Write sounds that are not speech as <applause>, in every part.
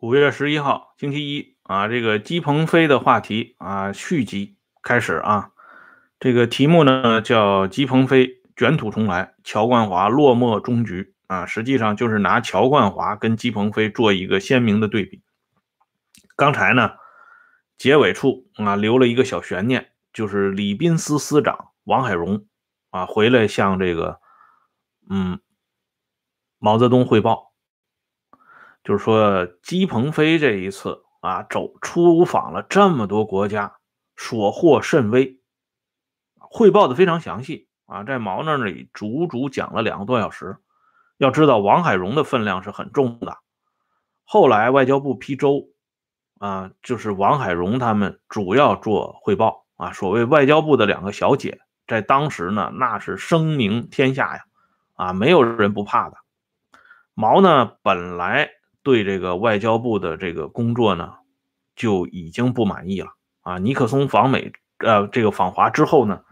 五月十一号，星期一啊，这个姬鹏飞的话题啊续集开始啊。这个题目呢叫“姬鹏飞卷土重来，乔冠华落寞终局”啊，实际上就是拿乔冠华跟姬鹏飞做一个鲜明的对比。刚才呢，结尾处啊留了一个小悬念，就是礼宾司司长王海荣啊回来向这个嗯毛泽东汇报。就是说，姬鹏飞这一次啊，走出访了这么多国家，所获甚微，汇报的非常详细啊，在毛那里足足讲了两个多小时。要知道，王海荣的分量是很重的。后来外交部批周啊，就是王海荣他们主要做汇报啊。所谓外交部的两个小姐，在当时呢，那是声名天下呀，啊，没有人不怕的。毛呢，本来。对这个外交部的这个工作呢，就已经不满意了啊！尼克松访美，呃，这个访华之后呢，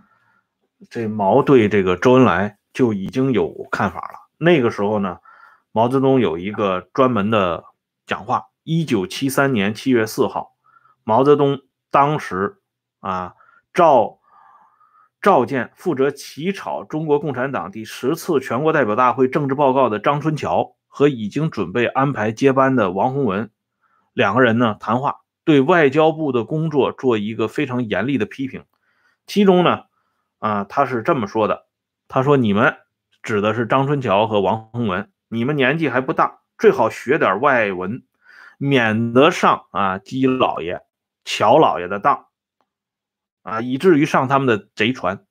这毛对这个周恩来就已经有看法了。那个时候呢，毛泽东有一个专门的讲话。一九七三年七月四号，毛泽东当时啊召召见负责起草中国共产党第十次全国代表大会政治报告的张春桥。和已经准备安排接班的王洪文两个人呢谈话，对外交部的工作做一个非常严厉的批评。其中呢，啊，他是这么说的：“他说你们指的是张春桥和王洪文，你们年纪还不大，最好学点外文，免得上啊姬老爷、乔老爷的当，啊，以至于上他们的贼船。”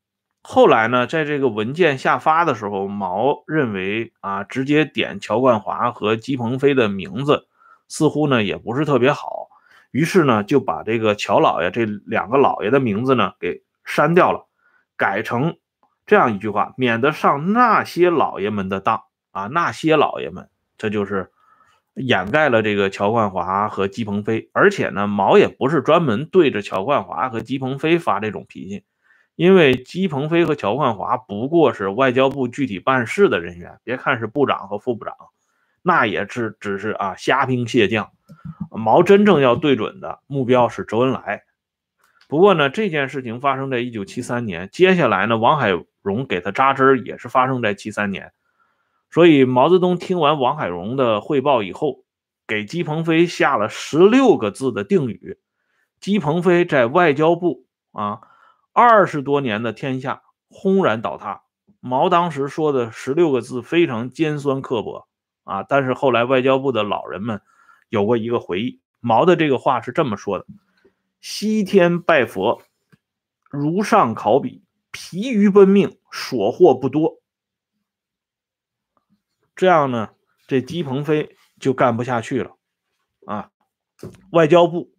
后来呢，在这个文件下发的时候，毛认为啊，直接点乔冠华和姬鹏飞的名字，似乎呢也不是特别好，于是呢就把这个乔老爷这两个老爷的名字呢给删掉了，改成这样一句话，免得上那些老爷们的当啊，那些老爷们，这就是掩盖了这个乔冠华和姬鹏飞，而且呢，毛也不是专门对着乔冠华和姬鹏飞发这种脾气。因为姬鹏飞和乔冠华不过是外交部具体办事的人员，别看是部长和副部长，那也是只是啊虾兵蟹将。毛真正要对准的目标是周恩来。不过呢，这件事情发生在一九七三年，接下来呢，王海荣给他扎针也是发生在七三年。所以毛泽东听完王海荣的汇报以后，给姬鹏飞下了十六个字的定语：姬鹏飞在外交部啊。二十多年的天下轰然倒塌。毛当时说的十六个字非常尖酸刻薄啊，但是后来外交部的老人们有过一个回忆，毛的这个话是这么说的：“西天拜佛，如上考妣，疲于奔命，所获不多。”这样呢，这姬鹏飞就干不下去了啊，外交部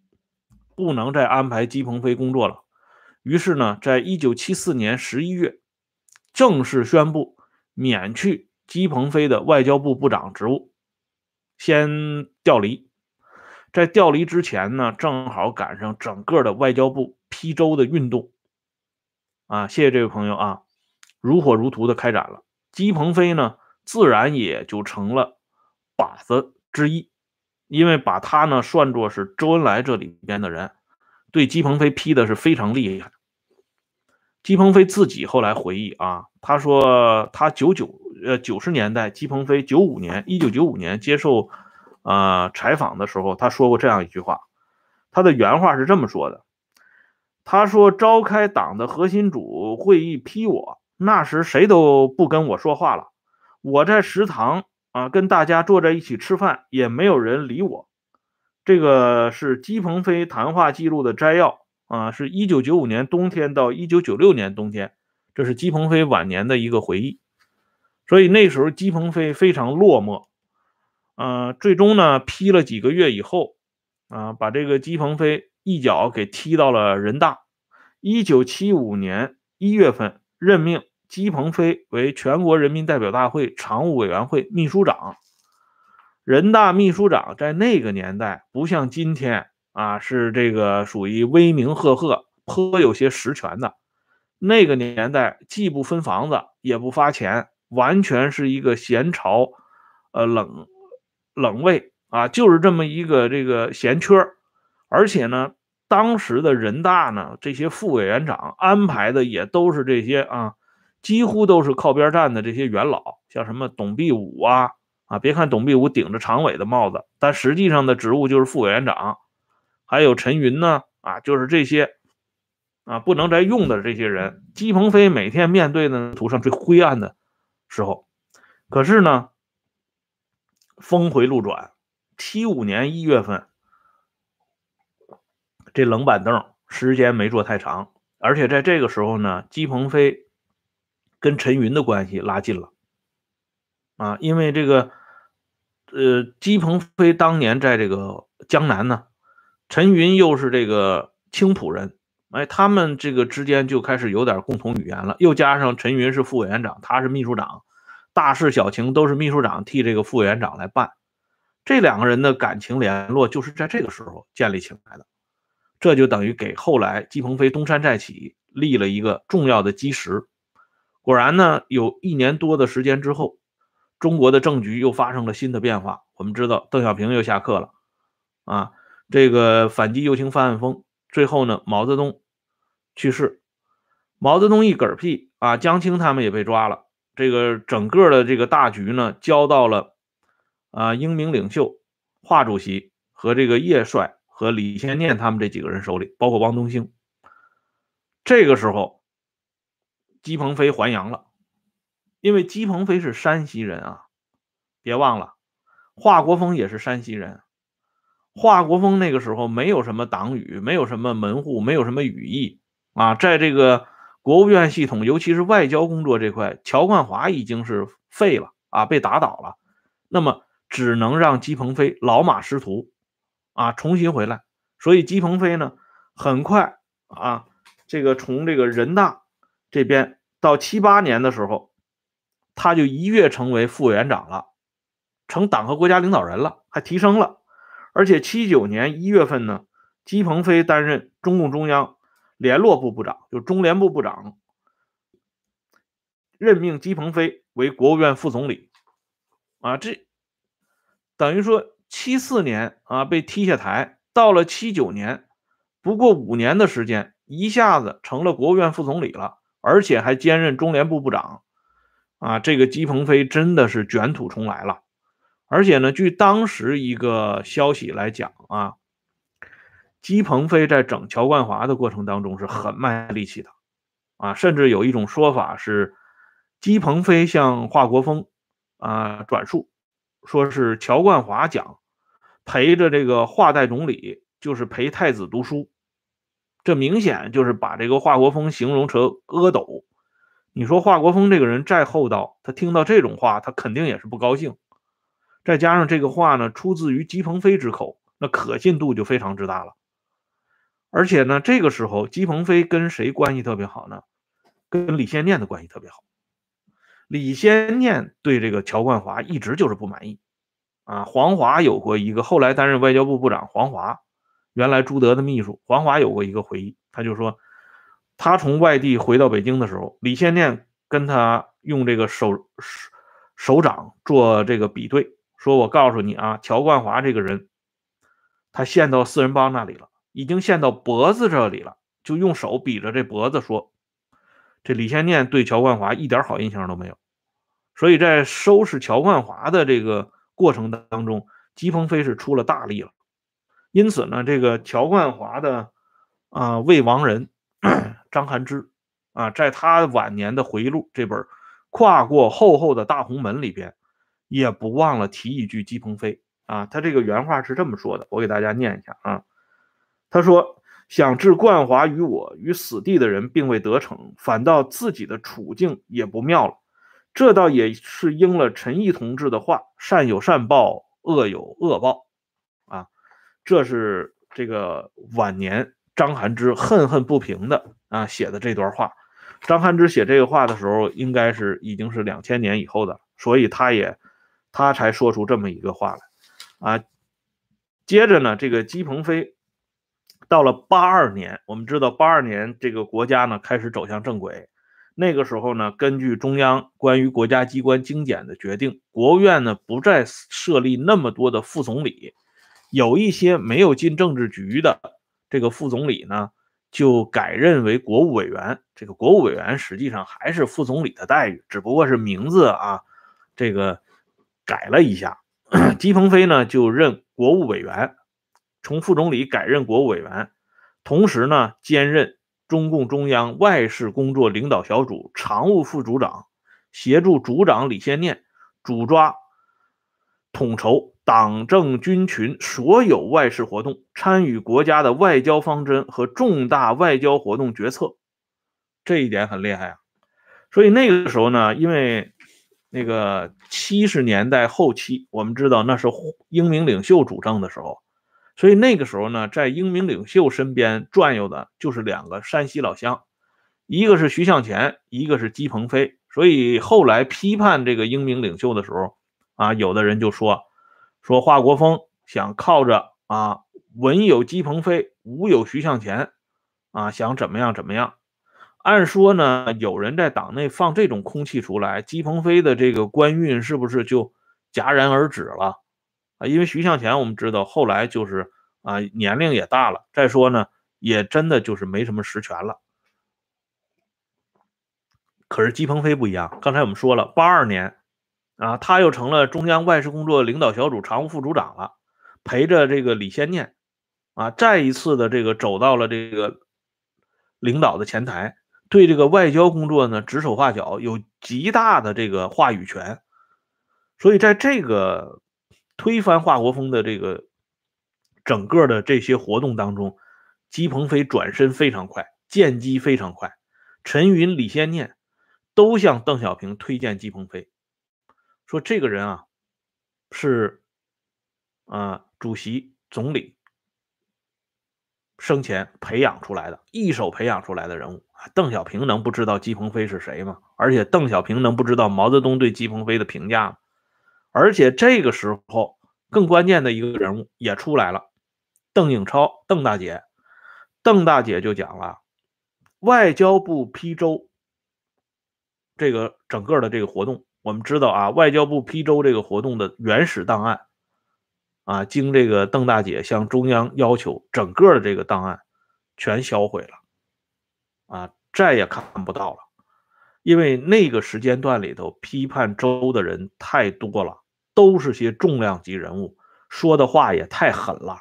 不能再安排姬鹏飞工作了。于是呢，在一九七四年十一月，正式宣布免去姬鹏飞的外交部部长职务，先调离。在调离之前呢，正好赶上整个的外交部批周的运动，啊，谢谢这位朋友啊，如火如荼的开展了。姬鹏飞呢，自然也就成了靶子之一，因为把他呢算作是周恩来这里边的人，对姬鹏飞批的是非常厉害。姬鹏飞自己后来回忆啊，他说他九九呃九十年代，姬鹏飞九五年一九九五年接受呃采访的时候，他说过这样一句话，他的原话是这么说的：他说召开党的核心组会议批我，那时谁都不跟我说话了，我在食堂啊跟大家坐在一起吃饭，也没有人理我。这个是姬鹏飞谈话记录的摘要。啊，是一九九五年冬天到一九九六年冬天，这是姬鹏飞晚年的一个回忆。所以那时候姬鹏飞非常落寞。呃，最终呢批了几个月以后，啊，把这个姬鹏飞一脚给踢到了人大。一九七五年一月份任命姬鹏飞为全国人民代表大会常务委员会秘书长。人大秘书长在那个年代不像今天。啊，是这个属于威名赫赫、颇有些实权的。那个年代，既不分房子，也不发钱，完全是一个闲朝，呃，冷冷位啊，就是这么一个这个闲缺而且呢，当时的人大呢，这些副委员长安排的也都是这些啊，几乎都是靠边站的这些元老，像什么董必武啊啊，别看董必武顶着常委的帽子，但实际上的职务就是副委员长，还有陈云呢啊，就是这些啊不能再用的这些人，姬鹏飞每天面对的图上最灰暗的时候，可是呢，峰回路转。七五年一月份，这冷板凳时间没坐太长，而且在这个时候呢，姬鹏飞跟陈云的关系拉近了啊，因为这个，呃，姬鹏飞当年在这个江南呢，陈云又是这个青浦人，哎，他们这个之间就开始有点共同语言了，又加上陈云是副委员长，他是秘书长，大事小情都是秘书长替这个副委员长来办。这两个人的感情联络就是在这个时候建立起来的，这就等于给后来姬鹏飞东山再起立了一个重要的基石。果然呢，有一年多的时间之后，中国的政局又发生了新的变化。我们知道邓小平又下课了，啊，这个反击右倾翻案风，最后呢，毛泽东去世，毛泽东一嗝屁啊，江青他们也被抓了，这个整个的这个大局呢，交到了。啊，英明领袖华主席和这个叶帅和李先念他们这几个人手里，包括汪东兴。这个时候，姬鹏飞还阳了，因为姬鹏飞是山西人啊，别忘了，华国锋也是山西人。华国锋那个时候没有什么党羽，没有什么门户，没有什么羽翼啊，在这个国务院系统，尤其是外交工作这块，乔冠华已经是废了啊，被打倒了。那么。只能让姬鹏飞老马识途，啊，重新回来。所以姬鹏飞呢，很快啊，这个从这个人大这边到七八年的时候，他就一跃成为副委员长了，成党和国家领导人了，还提升了。而且七九年一月份呢，姬鹏飞担任中共中央联络部部长，就中联部部长，任命姬鹏飞为国务院副总理，啊，这。等于说，七四年啊被踢下台，到了七九年，不过五年的时间，一下子成了国务院副总理了，而且还兼任中联部部长，啊，这个姬鹏飞真的是卷土重来了。而且呢，据当时一个消息来讲啊，姬鹏飞在整乔冠华的过程当中是很卖力气的，啊，甚至有一种说法是，姬鹏飞向华国锋啊转述。说是乔冠华讲，陪着这个华代总理，就是陪太子读书，这明显就是把这个华国锋形容成阿斗。你说华国锋这个人再厚道，他听到这种话，他肯定也是不高兴。再加上这个话呢，出自于姬鹏飞之口，那可信度就非常之大了。而且呢，这个时候姬鹏飞跟谁关系特别好呢？跟李先念的关系特别好。李先念对这个乔冠华一直就是不满意，啊，黄华有过一个后来担任外交部部长，黄华原来朱德的秘书，黄华有过一个回忆，他就说，他从外地回到北京的时候，李先念跟他用这个手手手掌做这个比对，说我告诉你啊，乔冠华这个人，他陷到四人帮那里了，已经陷到脖子这里了，就用手比着这脖子说。这李先念对乔冠华一点好印象都没有，所以在收拾乔冠华的这个过程当中，姬鹏飞是出了大力了。因此呢，这个乔冠华的啊未亡人 <clears throat> 张涵之啊，在他晚年的回忆录这本《跨过厚厚的大红门》里边，也不忘了提一句姬鹏飞啊，他这个原话是这么说的，我给大家念一下啊，他说。想置冠华于我于死地的人并未得逞，反倒自己的处境也不妙了。这倒也是应了陈毅同志的话：“善有善报，恶有恶报。”啊，这是这个晚年张涵之恨恨不平的啊写的这段话。张涵之写这个话的时候，应该是已经是两千年以后的，所以他也他才说出这么一个话来啊。接着呢，这个姬鹏飞。到了八二年，我们知道八二年这个国家呢开始走向正轨，那个时候呢，根据中央关于国家机关精简的决定，国务院呢不再设立那么多的副总理，有一些没有进政治局的这个副总理呢，就改任为国务委员。这个国务委员实际上还是副总理的待遇，只不过是名字啊，这个改了一下。<clears throat> 姬鹏飞呢就任国务委员，从副总理改任国务委员，同时呢兼任。中共中央外事工作领导小组常务副组长，协助组长李先念主抓统筹党政军群所有外事活动，参与国家的外交方针和重大外交活动决策。这一点很厉害啊！所以那个时候呢，因为那个七十年代后期，我们知道那是英明领袖主政的时候。所以那个时候呢，在英明领袖身边转悠的就是两个山西老乡，一个是徐向前，一个是姬鹏飞。所以后来批判这个英明领袖的时候，啊，有的人就说，说华国锋想靠着啊，文有姬鹏飞，武有徐向前，啊，想怎么样怎么样。按说呢，有人在党内放这种空气出来，姬鹏飞的这个官运是不是就戛然而止了？啊，因为徐向前我们知道后来就是啊年龄也大了，再说呢也真的就是没什么实权了。可是姬鹏飞不一样，刚才我们说了，八二年啊他又成了中央外事工作领导小组常务副组长了，陪着这个李先念啊再一次的这个走到了这个领导的前台，对这个外交工作呢指手画脚，有极大的这个话语权。所以在这个。推翻华国锋的这个整个的这些活动当中，姬鹏飞转身非常快，见机非常快。陈云、李先念都向邓小平推荐姬鹏飞，说这个人啊是啊主席、总理生前培养出来的，一手培养出来的人物。邓小平能不知道姬鹏飞是谁吗？而且邓小平能不知道毛泽东对姬鹏飞的评价吗？而且这个时候，更关键的一个人物也出来了，邓颖超，邓大姐，邓大姐就讲了，外交部批周这个整个的这个活动，我们知道啊，外交部批周这个活动的原始档案，啊，经这个邓大姐向中央要求，整个的这个档案全销毁了，啊，再也看不到了，因为那个时间段里头批判周的人太多了。都是些重量级人物，说的话也太狠了，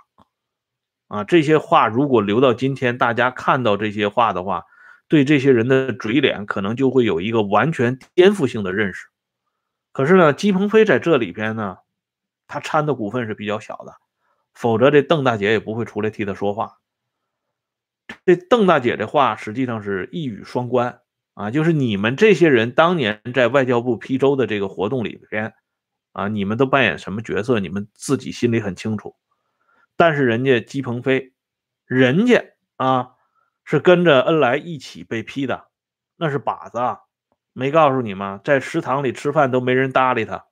啊！这些话如果留到今天，大家看到这些话的话，对这些人的嘴脸可能就会有一个完全颠覆性的认识。可是呢，姬鹏飞在这里边呢，他掺的股份是比较小的，否则这邓大姐也不会出来替他说话。这邓大姐的话实际上是一语双关啊，就是你们这些人当年在外交部批周的这个活动里边。啊，你们都扮演什么角色？你们自己心里很清楚。但是人家姬鹏飞，人家啊是跟着恩来一起被批的，那是靶子，啊，没告诉你吗？在食堂里吃饭都没人搭理他。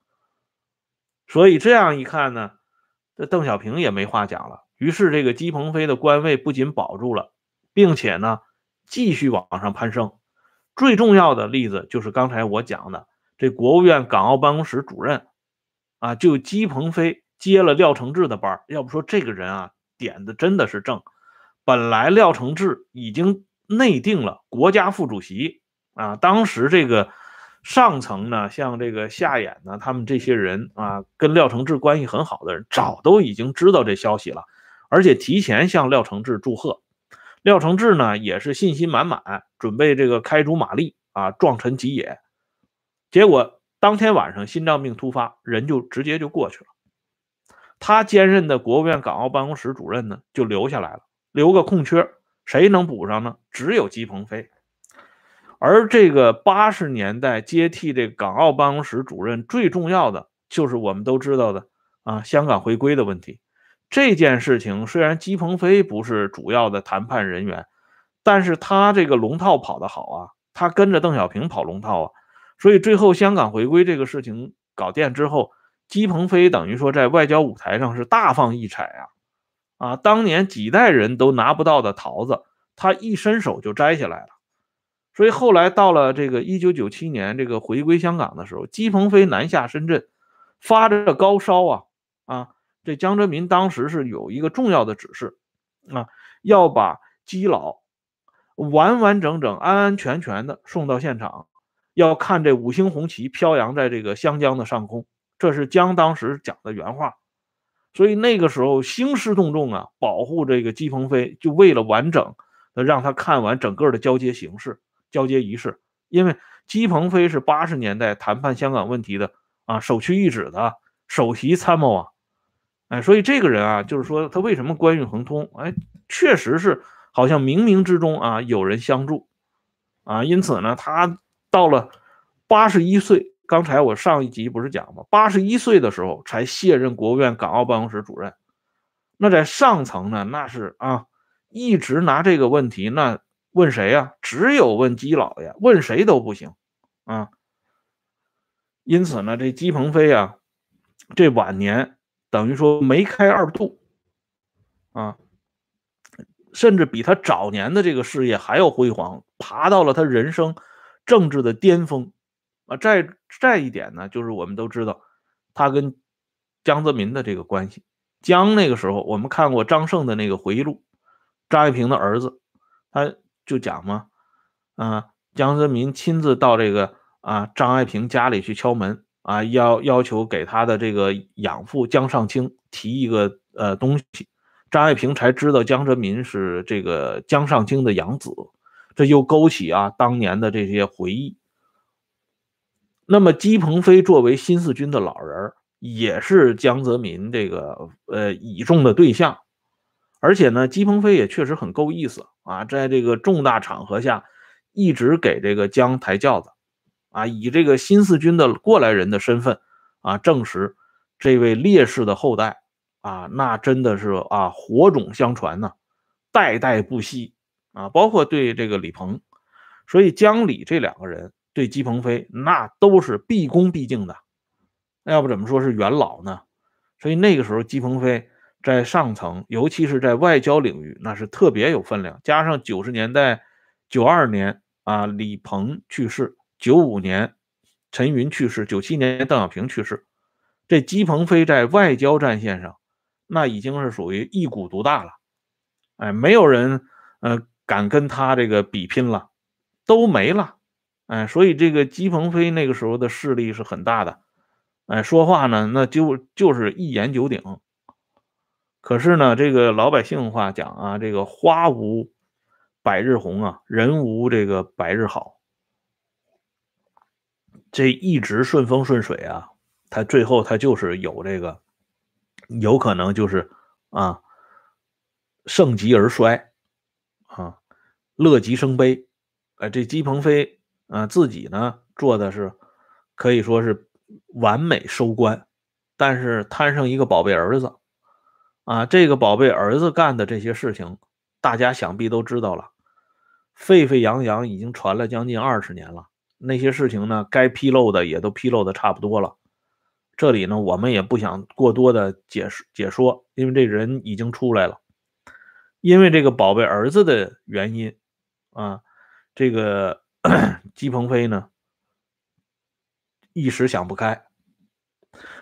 所以这样一看呢，这邓小平也没话讲了。于是这个姬鹏飞的官位不仅保住了，并且呢继续往上攀升。最重要的例子就是刚才我讲的这国务院港澳办公室主任。啊，就姬鹏飞接了廖承志的班要不说这个人啊，点子真的是正。本来廖承志已经内定了国家副主席啊，当时这个上层呢，像这个夏衍呢，他们这些人啊，跟廖承志关系很好的人，早都已经知道这消息了，而且提前向廖承志祝贺。廖承志呢，也是信心满满，准备这个开足马力啊，壮臣吉野。结果。当天晚上心脏病突发，人就直接就过去了。他兼任的国务院港澳办公室主任呢，就留下来了，留个空缺，谁能补上呢？只有姬鹏飞。而这个八十年代接替这港澳办公室主任，最重要的就是我们都知道的啊，香港回归的问题。这件事情虽然姬鹏飞不是主要的谈判人员，但是他这个龙套跑得好啊，他跟着邓小平跑龙套啊。所以最后香港回归这个事情搞定之后，姬鹏飞等于说在外交舞台上是大放异彩啊！啊，当年几代人都拿不到的桃子，他一伸手就摘下来了。所以后来到了这个一九九七年这个回归香港的时候，姬鹏飞南下深圳，发着高烧啊啊！这江泽民当时是有一个重要的指示啊，要把基佬完完整整、安安全全的送到现场，要看这五星红旗飘扬在这个湘江的上空。这是江当时讲的原话。所以那个时候兴师动众啊，保护这个姬鹏飞，就为了完整的让他看完整个的交接形式。交接仪式，因为姬鹏飞是八十年代谈判香港问题的啊首屈一指的首席参谋啊，哎，所以这个人啊，就是说他为什么官运亨通？哎，确实是好像冥冥之中啊有人相助啊，因此呢，他到了八十一岁，刚才我上一集不是讲吗？八十一岁的时候才卸任国务院港澳办公室主任，那在上层呢，那是啊一直拿这个问题那。问谁呀？只有问姬老爷，问谁都不行啊。因此呢，这姬鹏飞啊，这晚年等于说梅开二度啊，甚至比他早年的这个事业还要辉煌，爬到了他人生政治的巅峰啊。再再一点呢，就是我们都知道他跟江泽民的这个关系。江那个时候，我们看过张胜的那个回忆录，张爱萍的儿子，他。就讲嘛，啊，江泽民亲自到这个啊张爱萍家里去敲门啊，要要求给他的这个养父江上清提一个呃东西，张爱萍才知道江泽民是这个江上清的养子，这又勾起啊当年的这些回忆。那么姬鹏飞作为新四军的老人，也是江泽民这个呃倚重的对象。而且呢，姬鹏飞也确实很够意思啊，在这个重大场合下，一直给这个江抬轿子，啊，以这个新四军的过来人的身份啊，证实这位烈士的后代啊，那真的是啊，火种相传呐，代代不息啊，包括对这个李鹏，所以江李这两个人对姬鹏飞那都是毕恭毕敬的，那要不怎么说是元老呢？所以那个时候姬鹏飞。在上层，尤其是在外交领域，那是特别有分量。加上九十年代，九二年啊，李鹏去世；九五年，陈云去世；九七年，邓小平去世。这姬鹏飞在外交战线上，那已经是属于一股独大了。哎，没有人呃敢跟他这个比拼了，都没了。哎，所以这个姬鹏飞那个时候的势力是很大的。哎，说话呢，那就就是一言九鼎。可是呢，这个老百姓话讲啊，这个花无百日红啊，人无这个百日好。这一直顺风顺水啊，他最后他就是有这个，有可能就是啊，盛极而衰啊，乐极生悲。哎，这姬鹏飞啊，自己呢做的是可以说是完美收官，但是摊上一个宝贝儿子。啊，这个宝贝儿子干的这些事情，大家想必都知道了，沸沸扬扬，已经传了将近二十年了。那些事情呢，该披露的也都披露的差不多了。这里呢，我们也不想过多的解释解说，因为这人已经出来了。因为这个宝贝儿子的原因，啊，这个 <coughs> 姬鹏飞呢，一时想不开。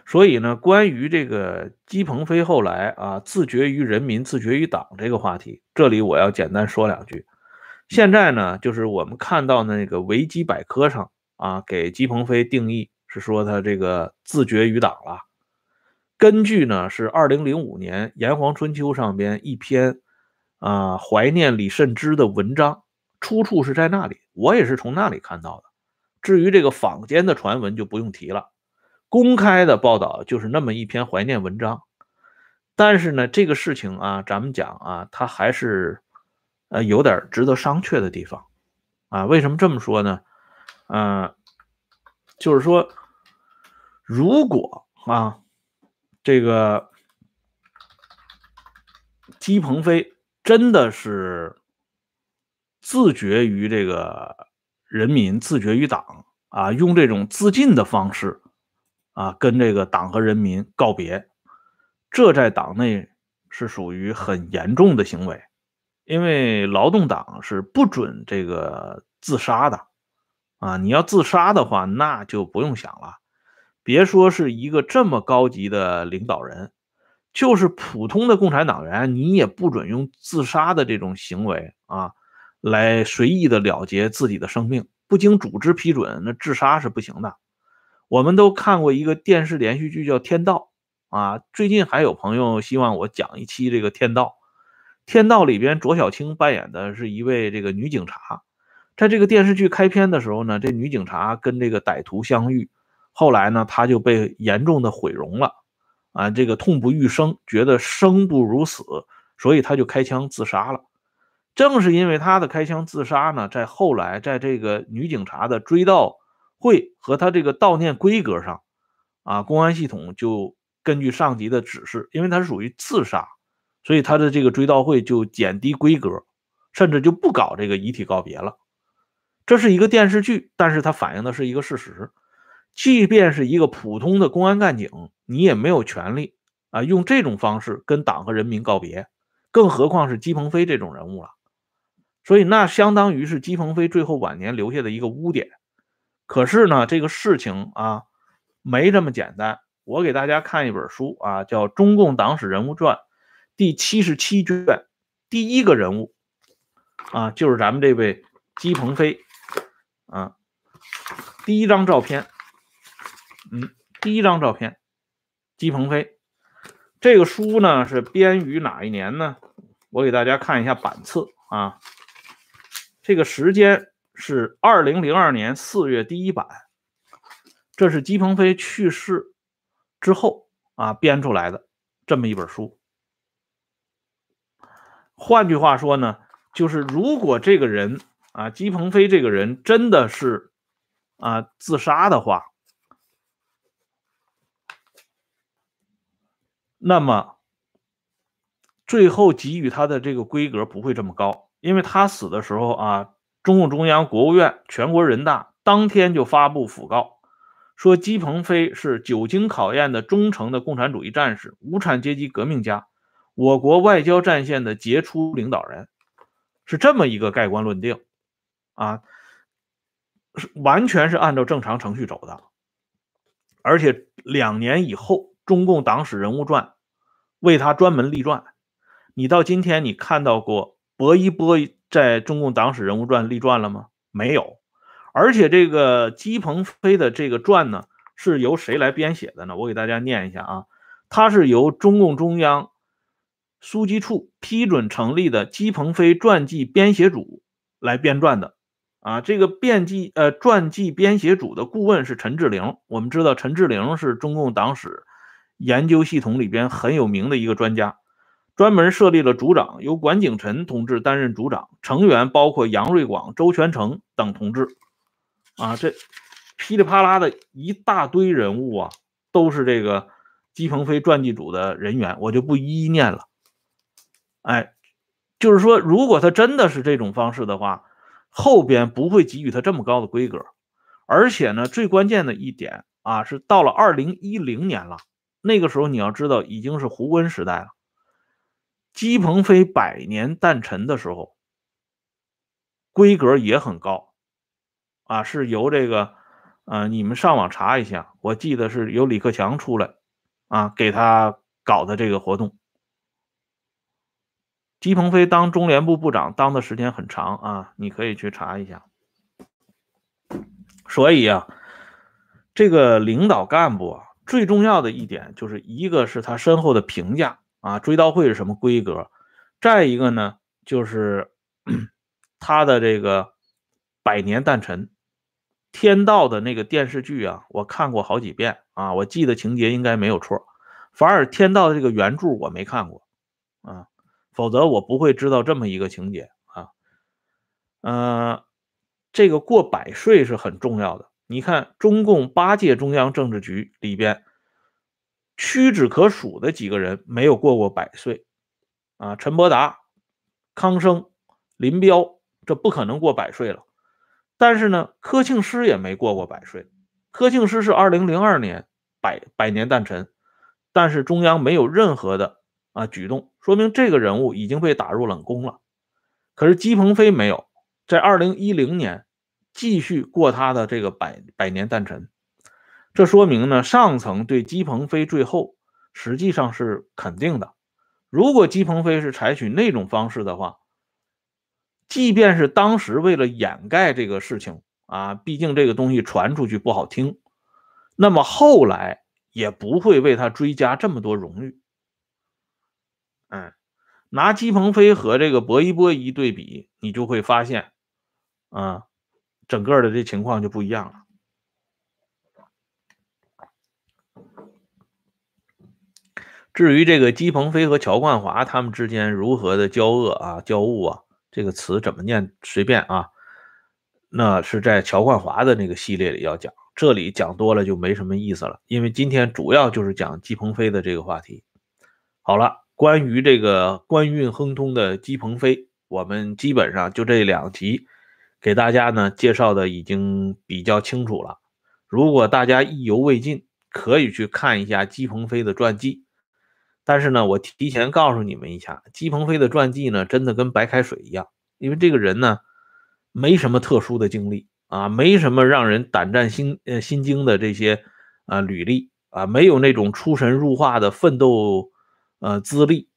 所以呢，关于这个姬鹏飞后来啊自绝于人民、自绝于党这个话题，这里我要简单说两句。现在呢，就是我们看到那个维基百科上啊，给姬鹏飞定义是说他这个自绝于党了。根据呢是二零零五年《炎黄春秋》上边一篇啊怀念李慎之的文章，出处是在那里，我也是从那里看到的。至于这个坊间的传闻就不用提了。公开的报道就是那么一篇怀念文章，但是呢，这个事情啊，咱们讲啊，它还是呃有点值得商榷的地方啊。为什么这么说呢？嗯，就是说，如果啊，这个姬鹏飞真的是自绝于这个人民，自绝于党啊，用这种自尽的方式。啊，跟这个党和人民告别，这在党内是属于很严重的行为，因为劳动党是不准这个自杀的啊！你要自杀的话，那就不用想了。别说是一个这么高级的领导人，就是普通的共产党员，你也不准用自杀的这种行为啊，来随意的了结自己的生命，不经组织批准，那自杀是不行的。我们都看过一个电视连续剧叫《天道》啊，最近还有朋友希望我讲一期这个《天道》。《天道》里边，卓小青扮演的是一位这个女警察，在这个电视剧开篇的时候呢，这女警察跟这个歹徒相遇。后来呢，她就被严重的毁容了，啊，这个痛不欲生，觉得生不如死，所以她就开枪自杀了。正是因为她的开枪自杀呢，在后来，在这个女警察的追悼会和他这个悼念规格上，啊，公安系统就根据上级的指示，因为他是属于自杀，所以他的这个追悼会就减低规格，甚至就不搞这个遗体告别了。这是一个电视剧，但是它反映的是一个事实。即便是一个普通的公安干警，你也没有权利啊用这种方式跟党和人民告别，更何况是姬鹏飞这种人物了。所以那相当于是姬鹏飞最后晚年留下的一个污点。可是呢，这个事情啊没这么简单。我给大家看一本书啊，叫《中共党史人物传》第七十七卷，第一个人物啊就是咱们这位姬鹏飞啊，第一张照片。嗯，第一张照片，姬鹏飞。这个书呢是编于哪一年呢？我给大家看一下版次啊。这个时间是二零零二年四月第一版，这是姬鹏飞去世之后啊编出来的这么一本书。换句话说呢，就是如果这个人啊，姬鹏飞这个人真的是啊自杀的话。那么，最后给予他的这个规格不会这么高，因为他死的时候啊，中共中央、国务院、全国人大当天就发布讣告，说姬鹏飞是久经考验的忠诚的共产主义战士、无产阶级革命家，我国外交战线的杰出领导人，是这么一个盖棺论定，啊，完全是按照正常程序走的，而且两年以后。中共党史人物传为他专门立传，你到今天你看到过薄一波在中共党史人物传立传了吗？没有。而且这个姬鹏飞的这个传呢，是由谁来编写的呢？我给大家念一下啊，他是由中共中央书记处批准成立的姬鹏飞传记编写组来编撰的。啊，这个编辑呃传记编写组的顾问是陈志玲。我们知道陈志玲是中共党史。研究系统里边很有名的一个专家，专门设立了组长，由管景臣同志担任组长，成员包括杨瑞广、周全成等同志。啊，这噼里啪啦的一大堆人物啊，都是这个姬鹏飞传记组的人员，我就不一一念了。哎，就是说，如果他真的是这种方式的话，后边不会给予他这么高的规格。而且呢，最关键的一点啊，是到了二零一零年了。那个时候你要知道，已经是胡温时代了。姬鹏飞百年诞辰的时候，规格也很高，啊，是由这个，呃，你们上网查一下，我记得是由李克强出来，啊，给他搞的这个活动。姬鹏飞当中联部部长当的时间很长啊，你可以去查一下。所以啊，这个领导干部啊。最重要的一点就是一个是他身后的评价啊，追悼会是什么规格？再一个呢，就是 <clears throat> 他的这个百年诞辰，天道的那个电视剧啊，我看过好几遍啊，我记得情节应该没有错。反而天道的这个原著我没看过啊，否则我不会知道这么一个情节啊。嗯，这个过百岁是很重要的。你看，中共八届中央政治局里边，屈指可数的几个人没有过过百岁，啊，陈伯达、康生、林彪，这不可能过百岁了。但是呢，柯庆施也没过过百岁。柯庆施是二零零二年百百年诞辰，但是中央没有任何的啊举动，说明这个人物已经被打入冷宫了。可是姬鹏飞没有，在二零一零年继续过他的这个百百年诞辰。这说明呢，上层对姬鹏飞最后实际上是肯定的。如果姬鹏飞是采取那种方式的话，即便是当时为了掩盖这个事情啊，毕竟这个东西传出去不好听，那么后来也不会为他追加这么多荣誉。嗯，拿姬鹏飞和这个薄一波一对比，你就会发现，啊，整个的这情况就不一样了。至于这个姬鹏飞和乔冠华他们之间如何的交恶啊、交恶啊，这个词怎么念随便啊，那是在乔冠华的那个系列里要讲，这里讲多了就没什么意思了，因为今天主要就是讲姬鹏飞的这个话题。好了，关于这个官运亨通的姬鹏飞，我们基本上就这两集给大家呢介绍的已经比较清楚了。如果大家意犹未尽，可以去看一下姬鹏飞的传记。但是呢，我提前告诉你们一下，姬鹏飞的传记呢，真的跟白开水一样，因为这个人呢，没什么特殊的经历啊，没什么让人胆战心呃心惊的这些啊履历啊，没有那种出神入化的奋斗呃资历，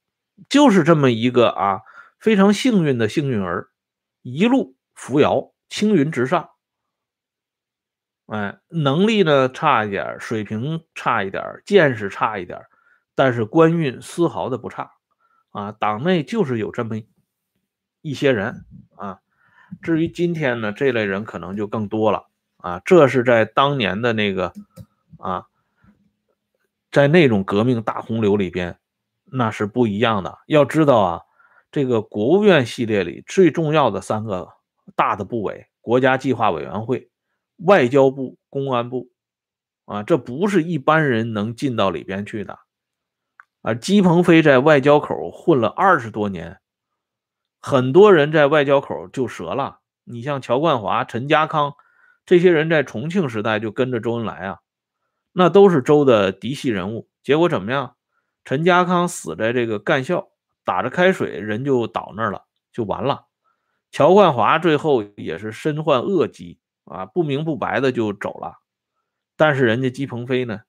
就是这么一个啊非常幸运的幸运儿，一路扶摇，青云直上。哎，能力呢差一点，水平差一点，见识差一点。但是官运丝毫的不差，啊，党内就是有这么一些人啊。至于今天呢，这类人可能就更多了啊。这是在当年的那个啊，在那种革命大洪流里边，那是不一样的。要知道啊，这个国务院系列里最重要的三个大的部委——国家计划委员会、外交部、公安部，啊，这不是一般人能进到里边去的。啊，姬鹏飞在外交口混了二十多年，很多人在外交口就折了。你像乔冠华、陈家康这些人，在重庆时代就跟着周恩来啊，那都是周的嫡系人物。结果怎么样？陈家康死在这个干校，打着开水，人就倒那儿了，就完了。乔冠华最后也是身患恶疾啊，不明不白的就走了。但是人家姬鹏飞呢，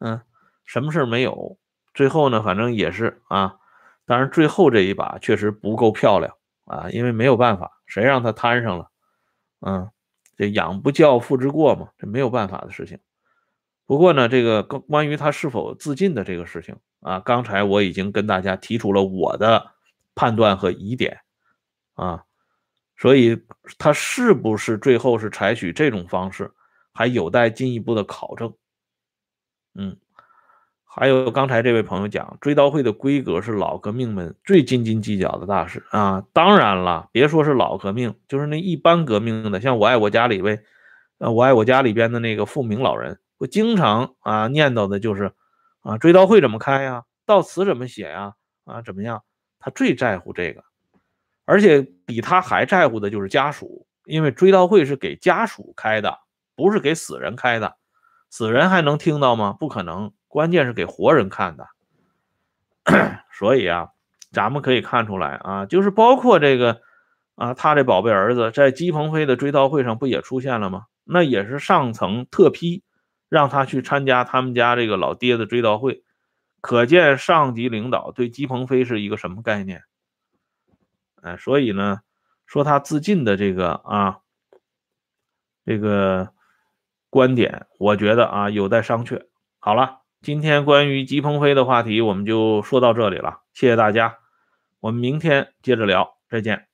嗯，什么事没有。最后呢，反正也是啊，当然最后这一把确实不够漂亮啊，因为没有办法，谁让他摊上了，嗯，这养不教父之过嘛，这没有办法的事情。不过呢，这个关关于他是否自尽的这个事情啊，刚才我已经跟大家提出了我的判断和疑点啊，所以他是不是最后是采取这种方式，还有待进一步的考证，嗯。还有刚才这位朋友讲，追悼会的规格是老革命们最斤斤计较的大事啊！当然了，别说是老革命，就是那一般革命的，像我爱我家里边，呃，我爱我家里边的那个富明老人，我经常啊念叨的就是啊，追悼会怎么开呀？悼词怎么写呀？啊，怎么样？他最在乎这个，而且比他还在乎的就是家属，因为追悼会是给家属开的，不是给死人开的，死人还能听到吗？不可能。关键是给活人看的，<clears throat> 所以啊，咱们可以看出来啊，就是包括这个啊，他这宝贝儿子在姬鹏飞的追悼会上不也出现了吗？那也是上层特批让他去参加他们家这个老爹的追悼会，可见上级领导对姬鹏飞是一个什么概念？哎，所以呢，说他自尽的这个啊，这个观点，我觉得啊，有待商榷。好了。今天关于吉鹏飞的话题，我们就说到这里了。谢谢大家，我们明天接着聊，再见。